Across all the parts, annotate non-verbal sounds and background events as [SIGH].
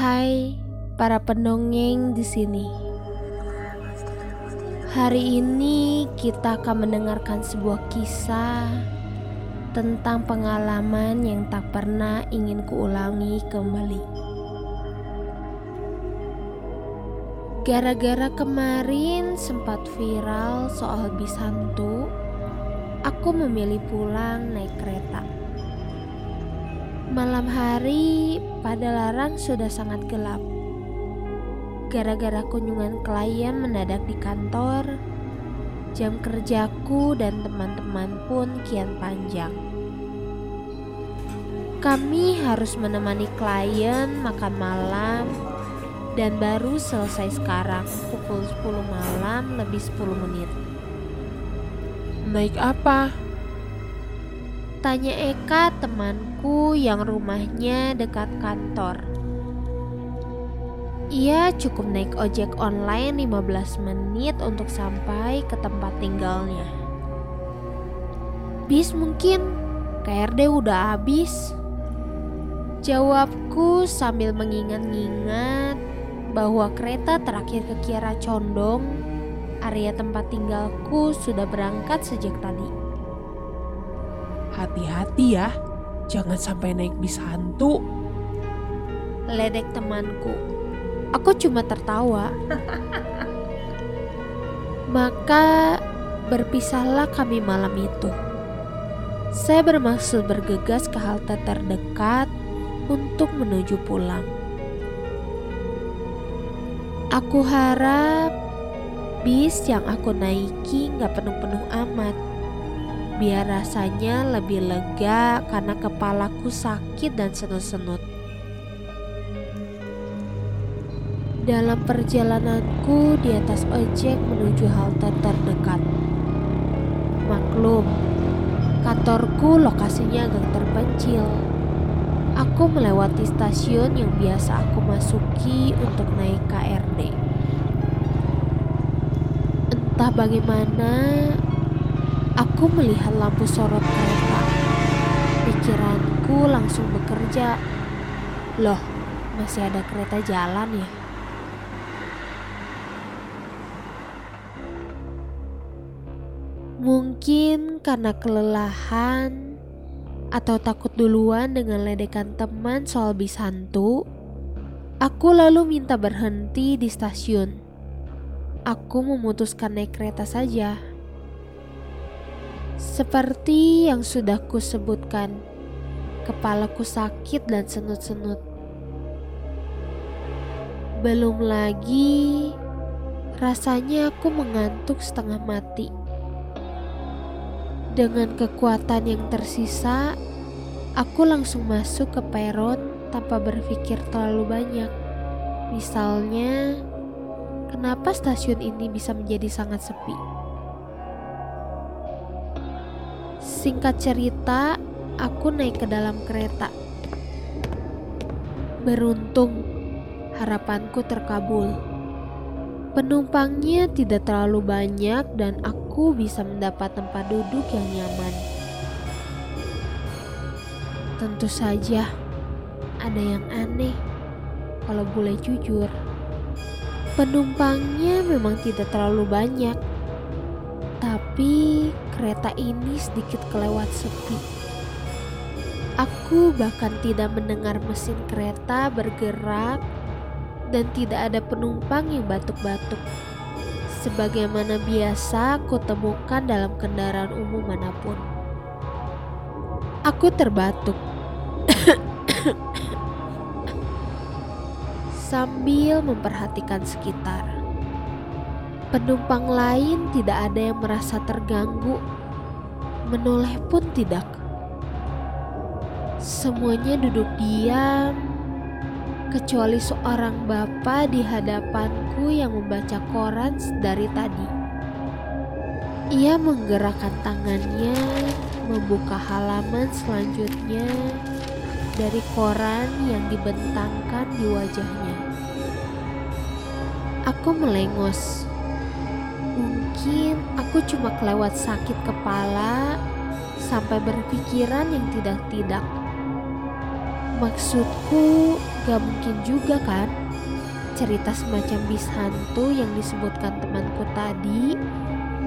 Hai para pendongeng di sini. Hari ini kita akan mendengarkan sebuah kisah tentang pengalaman yang tak pernah ingin kuulangi kembali. Gara-gara kemarin sempat viral soal bis hantu, aku memilih pulang naik kereta. Malam hari, pada larang sudah sangat gelap. Gara-gara kunjungan klien mendadak di kantor, jam kerjaku dan teman-teman pun kian panjang. Kami harus menemani klien makan malam dan baru selesai sekarang pukul 10 malam lebih 10 menit. Naik apa? Tanya Eka temanku yang rumahnya dekat kantor. Ia cukup naik ojek online 15 menit untuk sampai ke tempat tinggalnya. Bis mungkin, KRD udah habis. Jawabku sambil mengingat-ingat bahwa kereta terakhir ke Kiara Condong, area tempat tinggalku sudah berangkat sejak tadi. Hati-hati ya, jangan sampai naik bis hantu. Ledek temanku. Aku cuma tertawa. [LAUGHS] Maka berpisahlah kami malam itu. Saya bermaksud bergegas ke halte terdekat untuk menuju pulang. Aku harap bis yang aku naiki nggak penuh-penuh amat. Biar rasanya lebih lega karena kepalaku sakit dan senut-senut. Dalam perjalananku di atas ojek menuju halte terdekat. Maklum, kantorku lokasinya agak terpencil. Aku melewati stasiun yang biasa aku masuki untuk naik KRD. Entah bagaimana, aku melihat lampu sorot kereta. Pikiranku langsung bekerja. Loh, masih ada kereta jalan ya? Mungkin karena kelelahan atau takut duluan dengan ledekan teman soal bis hantu, aku lalu minta berhenti di stasiun. Aku memutuskan naik kereta saja. Seperti yang sudah kusebutkan, kepalaku sakit dan senut-senut. Belum lagi, rasanya aku mengantuk setengah mati. Dengan kekuatan yang tersisa, aku langsung masuk ke peron tanpa berpikir terlalu banyak. Misalnya, kenapa stasiun ini bisa menjadi sangat sepi? Singkat cerita, aku naik ke dalam kereta. Beruntung, harapanku terkabul. Penumpangnya tidak terlalu banyak dan aku bisa mendapat tempat duduk yang nyaman. Tentu saja ada yang aneh kalau boleh jujur. Penumpangnya memang tidak terlalu banyak. Tapi kereta ini sedikit kelewat sepi. Aku bahkan tidak mendengar mesin kereta bergerak dan tidak ada penumpang yang batuk-batuk. Sebagaimana biasa aku temukan dalam kendaraan umum mana pun. Aku terbatuk. [COUGHS] Sambil memperhatikan sekitar. Penumpang lain tidak ada yang merasa terganggu. Menoleh pun tidak. Semuanya duduk diam kecuali seorang bapak di hadapanku yang membaca koran dari tadi. Ia menggerakkan tangannya, membuka halaman selanjutnya dari koran yang dibentangkan di wajahnya. Aku melengos. Mungkin aku cuma kelewat sakit kepala sampai berpikiran yang tidak-tidak. Maksudku gak mungkin juga kan cerita semacam bis hantu yang disebutkan temanku tadi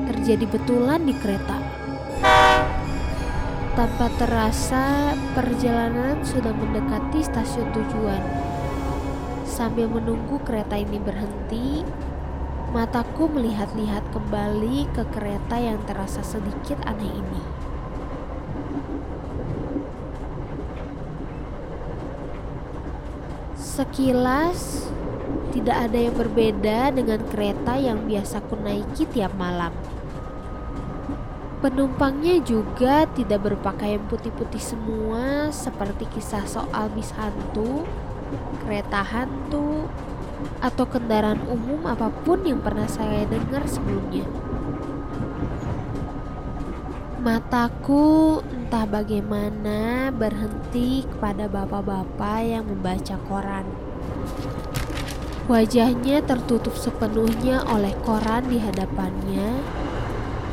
terjadi betulan di kereta. Tanpa terasa, perjalanan sudah mendekati stasiun tujuan. Sambil menunggu kereta ini berhenti, mataku melihat-lihat kembali ke kereta yang terasa sedikit aneh ini. Sekilas, tidak ada yang berbeda dengan kereta yang biasa ku naiki tiap malam. Penumpangnya juga tidak berpakaian putih-putih semua seperti kisah soal bis hantu, kereta hantu, atau kendaraan umum apa pun yang pernah saya dengar sebelumnya. Mataku entah bagaimana berhenti kepada bapak-bapak yang membaca koran. Wajahnya tertutup sepenuhnya oleh koran di hadapannya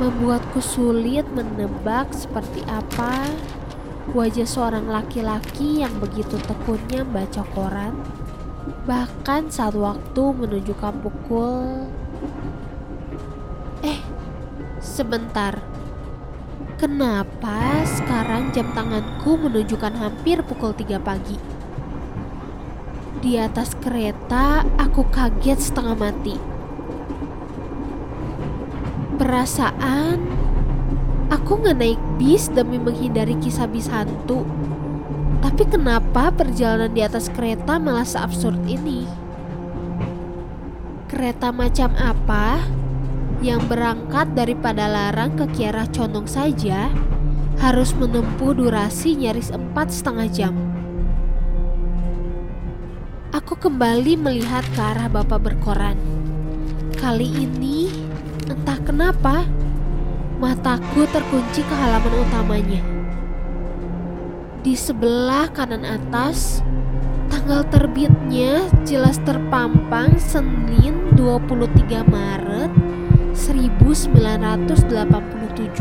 membuatku sulit menebak seperti apa wajah seorang laki-laki yang begitu tekunnya membaca koran. Bahkan saat waktu menunjukkan pukul Eh, sebentar. Kenapa sekarang jam tanganku menunjukkan hampir pukul 3 pagi? Di atas kereta, aku kaget setengah mati Perasaan aku nggak naik bis demi menghindari kisah bis hantu. Tapi kenapa perjalanan di atas kereta malah seabsurd ini? Kereta macam apa yang berangkat dari Padalarang ke Kiara Condong saja harus menempuh durasi nyaris empat setengah jam. Aku kembali melihat ke arah bapak berkoran. Kali ini Entah kenapa, mataku terkunci ke halaman utamanya. Di sebelah kanan atas, tanggal terbitnya jelas terpampang Senin 23 Maret 1987.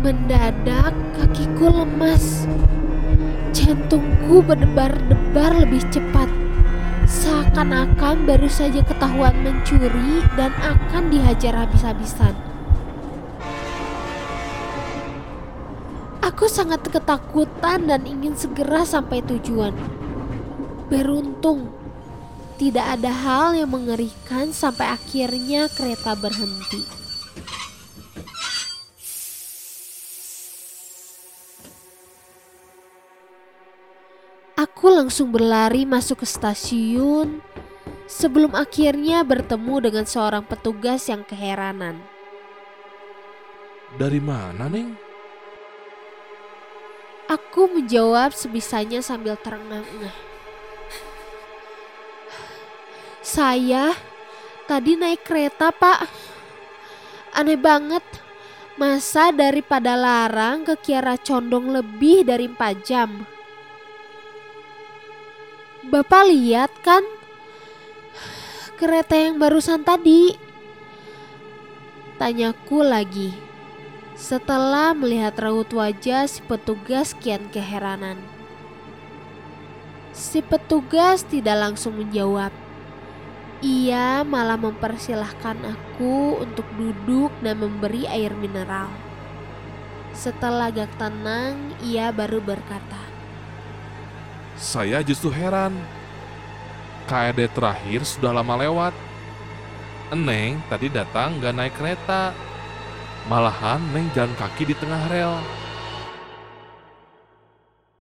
Mendadak kakiku lemas. Jantungku berdebar-debar lebih cepat seakan-akan baru saja ketahuan mencuri dan akan dihajar habis-habisan. Aku sangat ketakutan dan ingin segera sampai tujuan. Beruntung, tidak ada hal yang mengerikan sampai akhirnya kereta berhenti. Aku langsung berlari masuk ke stasiun sebelum akhirnya bertemu dengan seorang petugas yang keheranan. Dari mana, Neng? Aku menjawab sebisanya sambil terengah-engah. Saya tadi naik kereta, Pak. Aneh banget. Masa daripada larang ke Kiara Condong lebih dari 4 jam. Bapak lihat kan kereta yang barusan tadi? Tanyaku lagi setelah melihat raut wajah si petugas kian keheranan. Si petugas tidak langsung menjawab. Ia malah mempersilahkan aku untuk duduk dan memberi air mineral. Setelah agak tenang, ia baru berkata, saya justru heran. KRD terakhir sudah lama lewat. Neng tadi datang gak naik kereta. Malahan Neng jalan kaki di tengah rel.